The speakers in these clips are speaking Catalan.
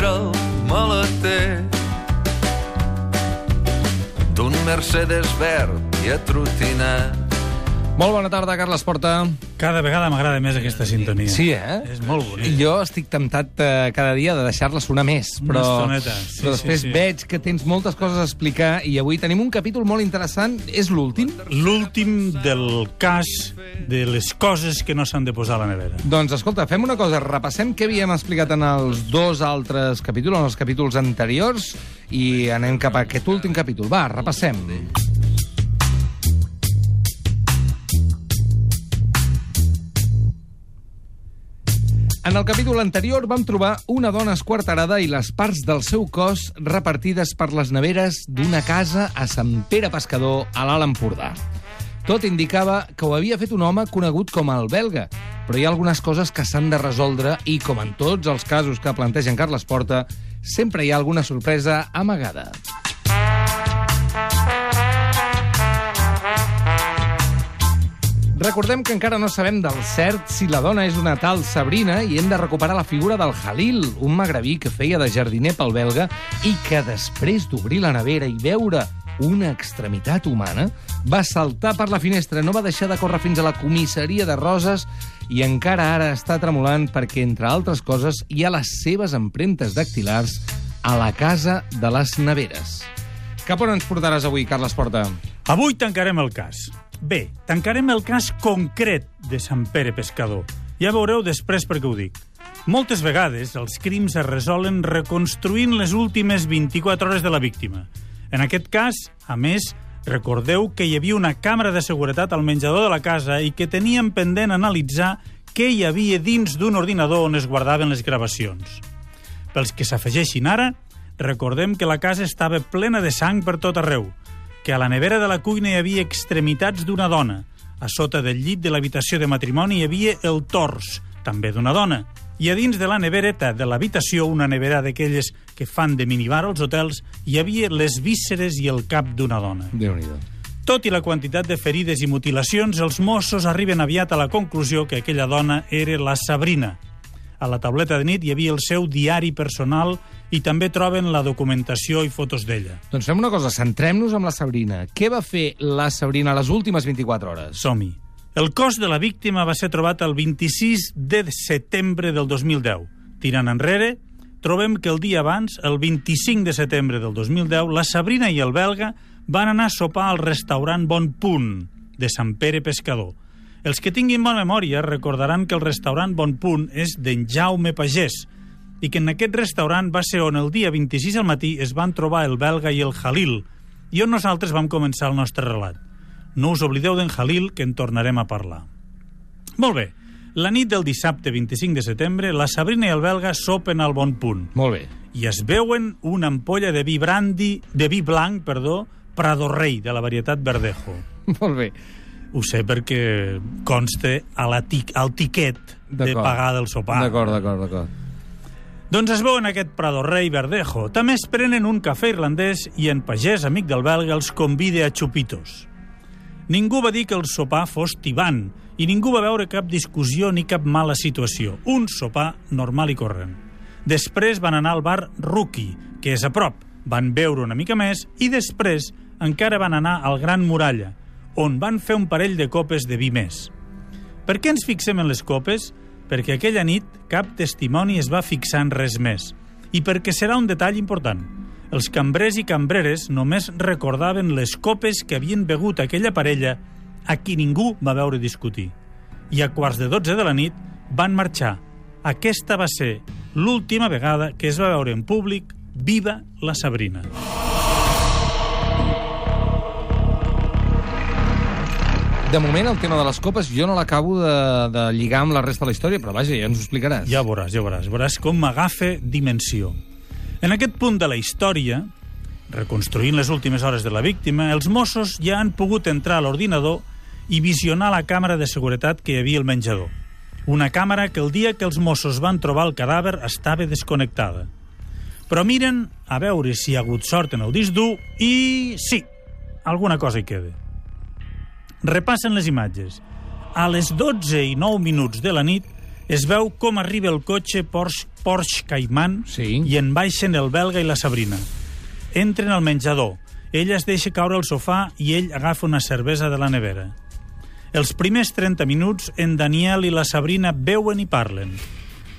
frontera al maleter d'un Mercedes verd i atrotinat. Molt bona tarda, Carles Porta. Cada vegada m'agrada més aquesta sintonia. Sí, eh? És molt bonic. Jo estic temptat eh, cada dia de deixar-la sonar més, Una però, estoneta, sí, però sí, després sí. veig que tens moltes coses a explicar i avui tenim un capítol molt interessant. És l'últim? L'últim del cas de les coses que no s'han de posar a la nevera. Doncs escolta, fem una cosa, repassem què havíem explicat en els dos altres capítols, en els capítols anteriors, i anem cap a aquest últim capítol. Va, repassem. En el capítol anterior vam trobar una dona esquarterada i les parts del seu cos repartides per les neveres d'una casa a Sant Pere Pescador, a l'Alt Empordà. Tot indicava que ho havia fet un home conegut com el belga, però hi ha algunes coses que s'han de resoldre i, com en tots els casos que plantegen Carles Porta, sempre hi ha alguna sorpresa amagada. Recordem que encara no sabem del cert si la dona és una tal Sabrina i hem de recuperar la figura del Halil, un magrebí que feia de jardiner pel belga i que després d'obrir la nevera i veure una extremitat humana, va saltar per la finestra, no va deixar de córrer fins a la comissaria de Roses i encara ara està tremolant perquè, entre altres coses, hi ha les seves empremtes dactilars a la casa de les neveres. Cap on ens portaràs avui, Carles Porta? Avui tancarem el cas. Bé, tancarem el cas concret de Sant Pere Pescador. Ja veureu després per què ho dic. Moltes vegades els crims es resolen reconstruint les últimes 24 hores de la víctima. En aquest cas, a més, recordeu que hi havia una càmera de seguretat al menjador de la casa i que teníem pendent analitzar què hi havia dins d'un ordinador on es guardaven les gravacions. Pels que s'afegeixin ara, recordem que la casa estava plena de sang per tot arreu, que a la nevera de la cuina hi havia extremitats d'una dona, a sota del llit de l'habitació de matrimoni hi havia el tors, també d'una dona, i a dins de la nevereta de l'habitació, una nevera d'aquelles que fan de minibar als hotels, hi havia les vísceres i el cap d'una dona. déu nhi Tot i la quantitat de ferides i mutilacions, els Mossos arriben aviat a la conclusió que aquella dona era la Sabrina. A la tauleta de nit hi havia el seu diari personal i també troben la documentació i fotos d'ella. Doncs fem una cosa, centrem-nos amb la Sabrina. Què va fer la Sabrina les últimes 24 hores? Som-hi. El cos de la víctima va ser trobat el 26 de setembre del 2010. Tirant enrere, trobem que el dia abans, el 25 de setembre del 2010, la Sabrina i el belga van anar a sopar al restaurant Bon Punt, de Sant Pere Pescador. Els que tinguin bona memòria recordaran que el restaurant Bon Punt és d'en Jaume Pagès i que en aquest restaurant va ser on el dia 26 al matí es van trobar el belga i el Halil i on nosaltres vam començar el nostre relat. No us oblideu d'en Halil, que en tornarem a parlar. Molt bé. La nit del dissabte 25 de setembre, la Sabrina i el belga sopen al bon punt Molt bé. i es veuen una ampolla de vi brandy, de vi blanc, perdó, Prado Rei, de la varietat Verdejo. Molt bé. Ho sé perquè consta a la tic, al tiquet de pagar del sopar. D'acord, d'acord, d'acord. Doncs es veuen aquest Prado Rei Verdejo. També es prenen un cafè irlandès i en Pagès, amic del belga, els convida a xupitos. Ningú va dir que el sopar fos tibant i ningú va veure cap discussió ni cap mala situació. Un sopar normal i corrent. Després van anar al bar Rookie, que és a prop. Van beure una mica més i després encara van anar al Gran Muralla, on van fer un parell de copes de vi més. Per què ens fixem en les copes? Perquè aquella nit cap testimoni es va fixar en res més. I perquè serà un detall important. Els cambrers i cambreres només recordaven les copes que havien begut aquella parella a qui ningú va veure discutir. I a quarts de 12 de la nit van marxar. Aquesta va ser l'última vegada que es va veure en públic viva la Sabrina. De moment, el tema de les copes jo no l'acabo de, de lligar amb la resta de la història, però vaja, ja ens ho explicaràs. Ja veuràs, ja veuràs. Veuràs com m'agafa dimensió. En aquest punt de la història, reconstruint les últimes hores de la víctima, els Mossos ja han pogut entrar a l'ordinador i visionar la càmera de seguretat que hi havia al menjador. Una càmera que el dia que els Mossos van trobar el cadàver estava desconnectada. Però miren a veure si hi ha hagut sort en el disc dur i sí, alguna cosa hi queda. Repassen les imatges. A les 12 i 9 minuts de la nit es veu com arriba el cotxe Porsche, Porsche Cayman Sí. i en baixen el belga i la Sabrina. Entren al menjador. Ella es deixa caure al sofà i ell agafa una cervesa de la nevera. Els primers 30 minuts, en Daniel i la Sabrina veuen i parlen.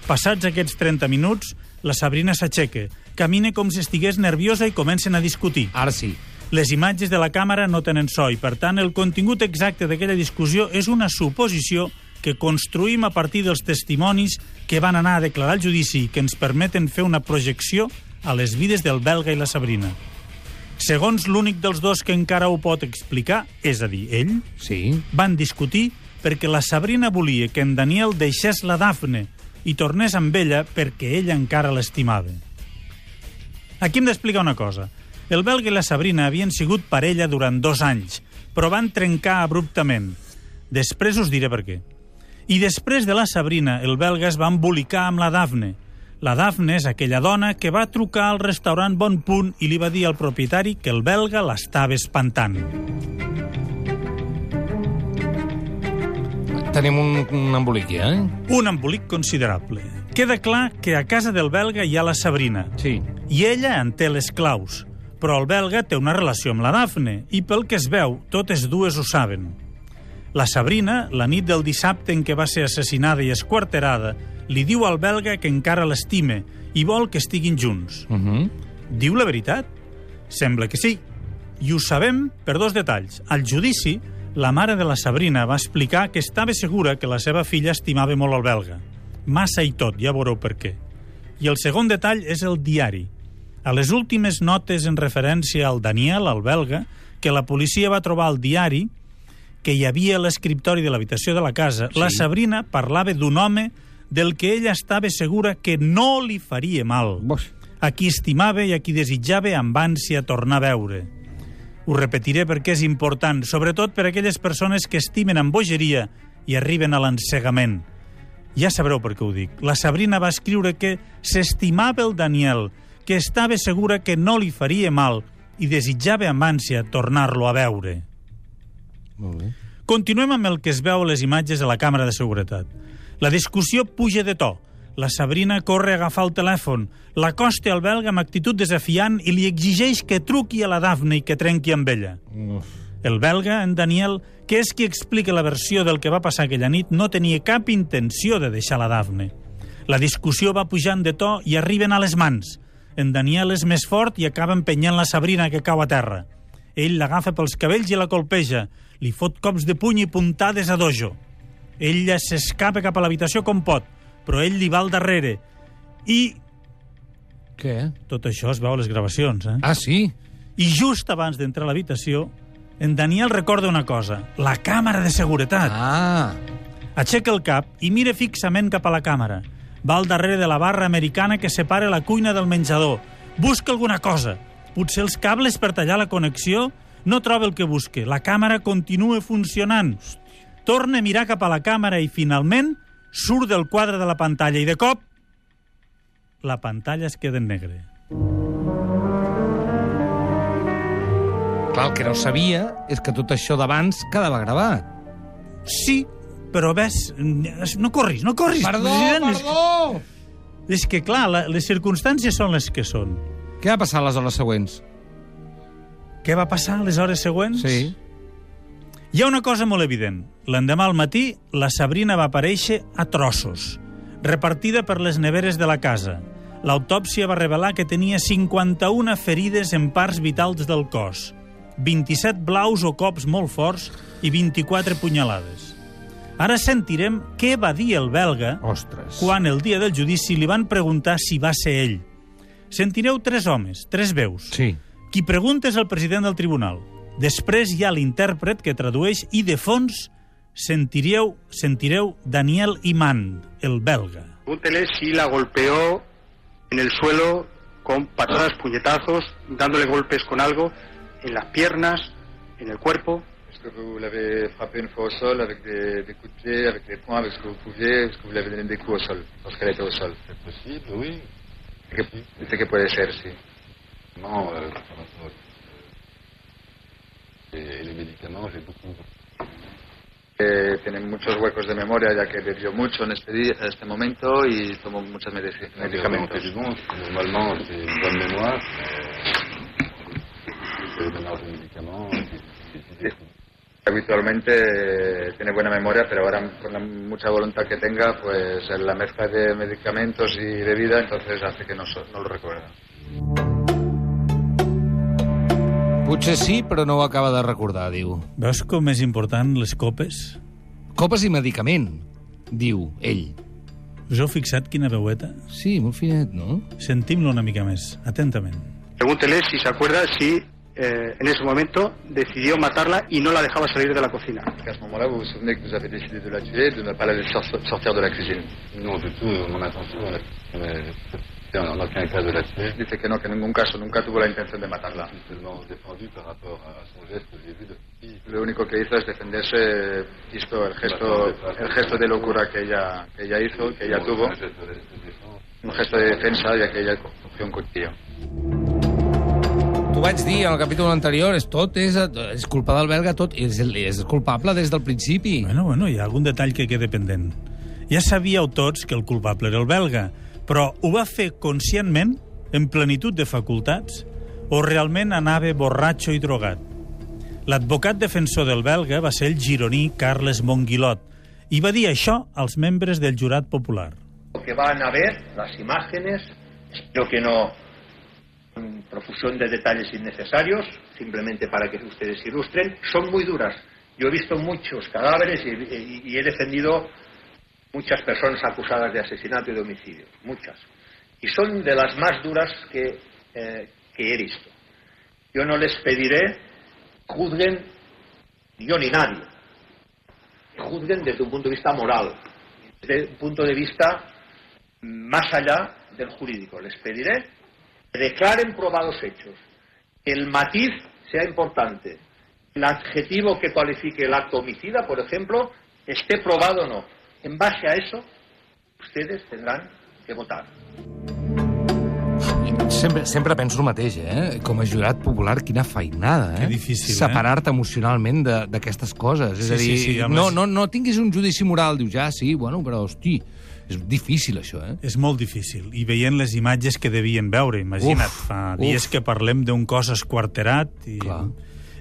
Passats aquests 30 minuts, la Sabrina s'aixeca, camina com si estigués nerviosa i comencen a discutir. Ara sí. Les imatges de la càmera no tenen so i, per tant, el contingut exacte d'aquella discussió és una suposició que construïm a partir dels testimonis que van anar a declarar al judici i que ens permeten fer una projecció a les vides del belga i la Sabrina. Segons l'únic dels dos que encara ho pot explicar, és a dir, ell, Sí. van discutir perquè la Sabrina volia que en Daniel deixés la Dafne i tornés amb ella perquè ella encara l'estimava. Aquí hem d'explicar una cosa. El belga i la Sabrina havien sigut parella durant dos anys, però van trencar abruptament. Després us diré per què. I després de la Sabrina, el belga es va embolicar amb la Dafne. La Dafne és aquella dona que va trucar al restaurant Bon Punt i li va dir al propietari que el belga l'estava espantant. Tenim un, un embolic, ja, eh? Un embolic considerable. Queda clar que a casa del belga hi ha la Sabrina, Sí. i ella en té les claus. Però el belga té una relació amb la Dafne, i pel que es veu, totes dues ho saben. La Sabrina, la nit del dissabte en què va ser assassinada i esquarterada, li diu al belga que encara l'estime i vol que estiguin junts. Uh -huh. Diu la veritat? Sembla que sí. I ho sabem per dos detalls. Al judici, la mare de la Sabrina va explicar que estava segura que la seva filla estimava molt el belga. Massa i tot, ja veureu per què. I el segon detall és el diari. A les últimes notes en referència al Daniel, al belga, que la policia va trobar al diari, que hi havia a l'escriptori de l'habitació de la casa, sí. la Sabrina parlava d'un home del que ella estava segura que no li faria mal Boix. a qui estimava i a qui desitjava amb ànsia tornar a veure. Ho repetiré perquè és important, sobretot per a aquelles persones que estimen amb bogeria i arriben a l'encegament. Ja sabreu per què ho dic. La Sabrina va escriure que s'estimava el Daniel, que estava segura que no li faria mal i desitjava amb ànsia tornar-lo a veure. Molt bé. Continuem amb el que es veu a les imatges de la càmera de seguretat. La discussió puja de to. La Sabrina corre a agafar el telèfon, l'acosta al belga amb actitud desafiant i li exigeix que truqui a la Dafne i que trenqui amb ella. Uf. El belga, en Daniel, que és qui explica la versió del que va passar aquella nit, no tenia cap intenció de deixar la Dafne. La discussió va pujant de to i arriben a les mans. En Daniel és més fort i acaba empenyant la Sabrina, que cau a terra. Ell l'agafa pels cabells i la colpeja. Li fot cops de puny i puntades a dojo. Ella s'escapa cap a l'habitació com pot, però ell li va al darrere. I Què? tot això es veu a les gravacions, eh? Ah, sí? I just abans d'entrar a l'habitació, en Daniel recorda una cosa, la càmera de seguretat. Ah. Aixeca el cap i mira fixament cap a la càmera. Va al darrere de la barra americana que separa la cuina del menjador. Busca alguna cosa. Potser els cables per tallar la connexió? No troba el que busque. La càmera continua funcionant. Torna a mirar cap a la càmera i, finalment, surt del quadre de la pantalla i, de cop, la pantalla es queda en negre. Clar, el que no sabia és que tot això d'abans quedava gravat. Sí, però ves... No corris, no corris, Perdó, perdó! És que, clar, la, les circumstàncies són les que són. Què va passar a les hores següents? Què va passar a les hores següents? Sí. Hi ha una cosa molt evident. L'endemà al matí, la Sabrina va aparèixer a trossos, repartida per les neveres de la casa. L'autòpsia va revelar que tenia 51 ferides en parts vitals del cos, 27 blaus o cops molt forts i 24 punyalades. Ara sentirem què va dir el belga Ostres. quan el dia del judici li van preguntar si va ser ell. Sentireu tres homes, tres veus. Sí. Qui pregunta és el president del tribunal. Després hi ha l'intèrpret que tradueix i de fons sentireu, sentireu Daniel Iman, el belga. Pregúntele si la golpeó en el suelo con patadas, puñetazos, dándole golpes con algo en las piernas, en el cuerpo. Est-ce que vous l'avez frappé une fois au sol avec des, des coups de pied, avec les poings, avec ce que vous pouviez Est-ce que vous lui avez donné des coups au sol lorsqu'elle était au sol? C'est possible, oui. ¿Qué, dice que puede ser, sí. Non, euh, et, et les médicaments, j'ai beaucoup. Eh, tiene muchos huecos de memoria ya que bebió mucho en este, día, en este momento y tomó muchos medicamentos. du bon, normalement, j'ai une bonne mémoire, mais j'ai le mélange de médicaments, Habitualmente tiene buena memoria, pero ahora con la mucha voluntad que tenga, pues en la mezcla de medicamentos y bebida, entonces hace que no, no lo recuerda. Potser sí, però no ho acaba de recordar, diu. Veus com és important les copes? Copes i medicament, diu ell. Us heu fixat quina veueta? Sí, molt finet, no? Sentim-lo una mica més, atentament. Pregúntele si se acuerda si eh, en ese momento decidió matarla y no la dejaba salir de la cocina. À ce moment-là, vous vous souvenez que vous avez décidé de la tuer, de ne pas la laisser sor- sortir de la cuisine. Non, du tout, mon intention, on a- on n'a aucun cas de la tuer. Dice que no, que en ningún caso nunca tuvo la intención de matarla. Seulement défendu par rapport à son geste j'ai vu de. Lo único que hizo es defenderse, visto el gesto, el gesto de locura que ella, que ella hizo, que ella tuvo, un gesto de defensa, ya que ella cogió un cuchillo. T'ho vaig dir en el capítol anterior, és tot, és, és culpa del belga, tot, és, és culpable des del principi. Bueno, bueno, hi ha algun detall que quede pendent. Ja sabíeu tots que el culpable era el belga, però ho va fer conscientment, en plenitud de facultats, o realment anava borratxo i drogat? L'advocat defensor del belga va ser el gironí Carles Monguilot i va dir això als membres del jurat popular. Lo que van a ver, las imágenes, espero que no profusión de detalles innecesarios, simplemente para que ustedes ilustren, son muy duras. Yo he visto muchos cadáveres y, he defendido muchas personas acusadas de asesinato y de homicidio, muchas. Y son de las más duras que, eh, he visto. Yo no les pediré juzguen, yo ni nadie, juzguen desde un punto de vista moral, desde un punto de vista más allá del jurídico. Les pediré que declaren probados hechos, que el matiz sea importante, el adjetivo que cualifique el acto homicida, por ejemplo, esté probado o no. En base a eso, ustedes tendrán que votar. Sempre, sempre penso el mateix, eh? Com a jurat popular, quina feinada, eh? Que difícil, eh? Separar-te emocionalment de- d'aquestes coses. és Sí, a dir, sí, sí, no, no, no tinguis un judici moral. Dius, ja, sí, bueno, però, hosti, és difícil, això, eh? És molt difícil. I veient les imatges que devien veure, imagina't, Uf, fa uf. dies que parlem d'un cos esquarterat. I... Clar.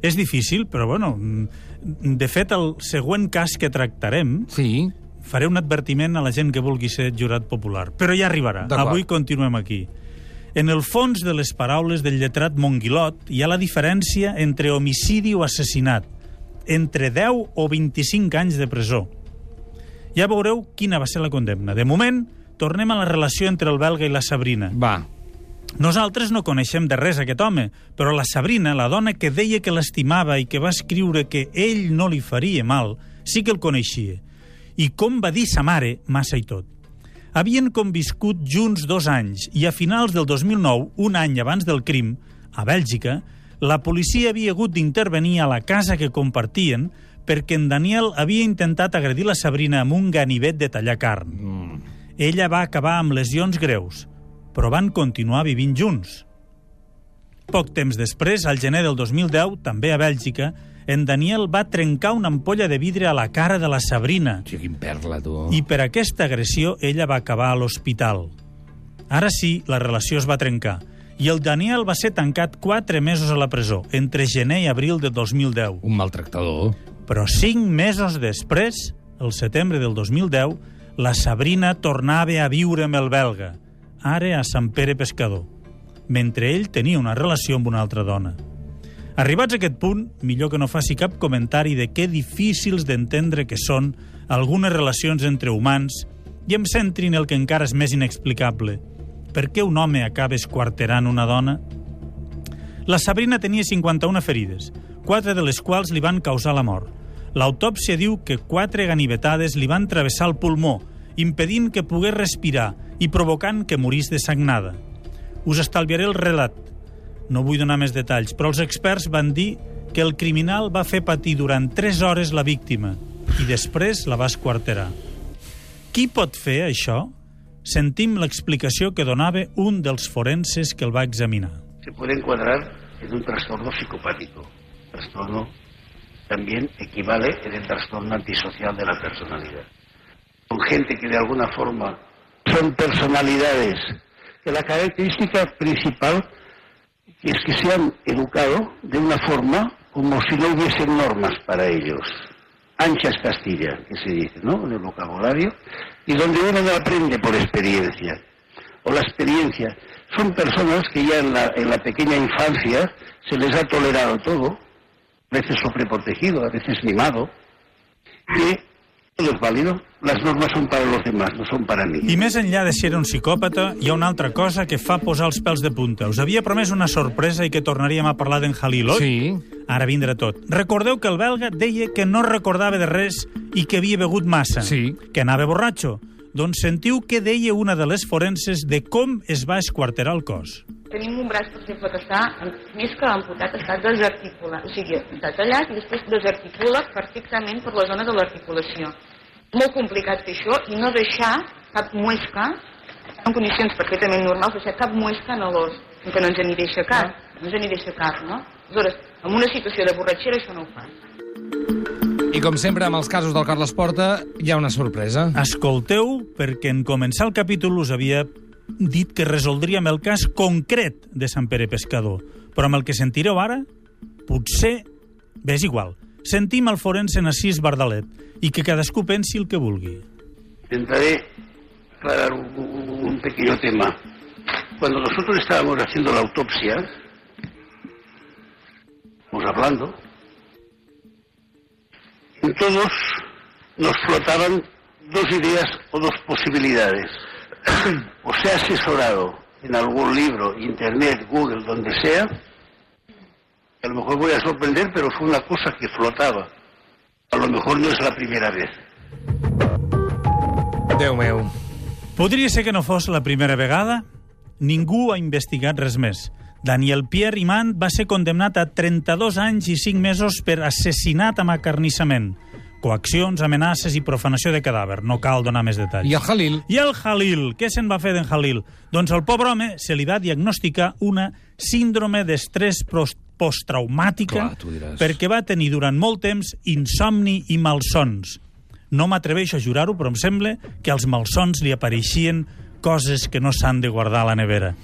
És difícil, però bueno, mm, de fet, el següent cas que tractarem Sí, faré un advertiment a la gent que vulgui ser jurat popular. Però ja arribarà. Avui continuem aquí. En el fons de les paraules del lletrat Monguilot hi ha la diferència entre homicidi o assassinat, entre 10 o 25 anys de presó. Ja veureu quina va ser la condemna. De moment, tornem a la relació entre el belga i la Sabrina. va. Nosaltres no coneixem de res aquest home, però la Sabrina, la dona que deia que l'estimava i que va escriure que ell no li faria mal, sí que el coneixia. I com va dir sa mare, massa i tot. Havien conviscut junts dos anys i a finals del 2009, un any abans del crim, a Bèlgica, la policia havia hagut d'intervenir a la casa que compartien perquè en Daniel havia intentat agredir la Sabrina amb un ganivet de tallar carn. Mm. Ella va acabar amb lesions greus, però van continuar vivint junts. Poc temps després, al gener del 2010, també a Bèlgica, en Daniel va trencar una ampolla de vidre a la cara de la Sabrina Hòstia, quin perla, tu. i per aquesta agressió ella va acabar a l'hospital. Ara sí, la relació es va trencar i el Daniel va ser tancat quatre mesos a la presó, entre gener i abril de 2010. Un maltractador. Però cinc mesos després, el setembre del 2010, la Sabrina tornava a viure amb el belga, ara a Sant Pere Pescador, mentre ell tenia una relació amb una altra dona. Arribats a aquest punt, millor que no faci cap comentari de què difícils d'entendre que són algunes relacions entre humans i em centri en el que encara és més inexplicable. Per què un home acaba esquarterant una dona? La Sabrina tenia 51 ferides, quatre de les quals li van causar la mort. L'autòpsia diu que quatre ganivetades li van travessar el pulmó, impedint que pogués respirar i provocant que morís de sagnada. Us estalviaré el relat. No vull donar més detalls, però els experts van dir que el criminal va fer patir durant 3 hores la víctima i després la va esquarterar. Qui pot fer això? Sentim l'explicació que donava un dels forenses que el va examinar. Se puede encuadrar en un trastorno psicopático. Trastorno también equivale en el trastorno antisocial de la personalidad. Con gente que de alguna forma son personalidades que la característica principal es que se han educado de una forma como si no hubiesen normas para ellos. Ancha es Castilla, que se dice, ¿no? En el vocabulario, y donde uno no aprende por experiencia. O la experiencia. Son personas que ya en la, en la pequeña infancia se les ha tolerado todo, a veces sobreprotegido, a veces mimado, y todo es válido. Las normas son para los demás, no son para mí. I més enllà de ser un psicòpata, hi ha una altra cosa que fa posar els pèls de punta. Us havia promès una sorpresa i que tornaríem a parlar d'en Halil, oi? Sí. Ara vindrà tot. Recordeu que el belga deia que no recordava de res i que havia begut massa. Sí. Que anava borratxo. Doncs sentiu què deia una de les forenses de com es va esquarterar el cos. Tenim un braç, per exemple, que està, més que amputat, està desarticulat. O sigui, està tallat i després desarticula perfectament per la zona de l'articulació. Molt complicat fer això i no deixar cap muesca, en condicions perfectament normals, deixar cap muesca en l'os, que no ens n'hi deixa cap. No ens n'hi deixa cap, no? Aleshores, en una situació de borratxera això no ho fa. I com sempre, amb els casos del Carles Porta, hi ha una sorpresa. Escolteu, perquè en començar el capítol us havia dit que resoldríem el cas concret de Sant Pere Pescador. Però amb el que sentireu ara, potser... Bé, és igual. Sentim el forense Narcís Bardalet i que cadascú pensi el que vulgui. Intentaré aclarar un, un- un pequeño tema. Cuando nosotros estábamos haciendo la autopsia, estamos hablando, en todos nos flotaban dos ideas o dos posibilidades. O se ha asesorado en algún libro, internet, Google, donde sea, a lo mejor voy a sorprender, pero fue una cosa que flotaba. A lo mejor no es la primera vez. Déu meu. Podria ser que no fos la primera vegada? Ningú ha investigat res més. Daniel Pierre Imant va ser condemnat a 32 anys i 5 mesos per assassinat amb acarnissament, coaccions, amenaces i profanació de cadàver. No cal donar més detalls. I el Halil? I el Halil, què se'n va fer d'en Halil? Doncs al pobre home se li va diagnosticar una síndrome d'estrès posttraumàtica perquè va tenir durant molt temps insomni i malsons. No m'atreveixo a jurar-ho, però em sembla que als malsons li apareixien coses que no s'han de guardar a la nevera.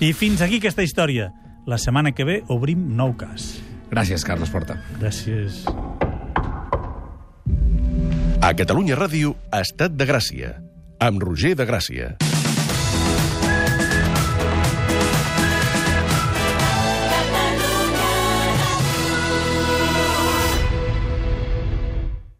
I fins aquí aquesta història. La setmana que ve obrim nou cas. Gràcies, Carles Porta. Gràcies. A Catalunya Ràdio, Estat de Gràcia, amb Roger de Gràcia.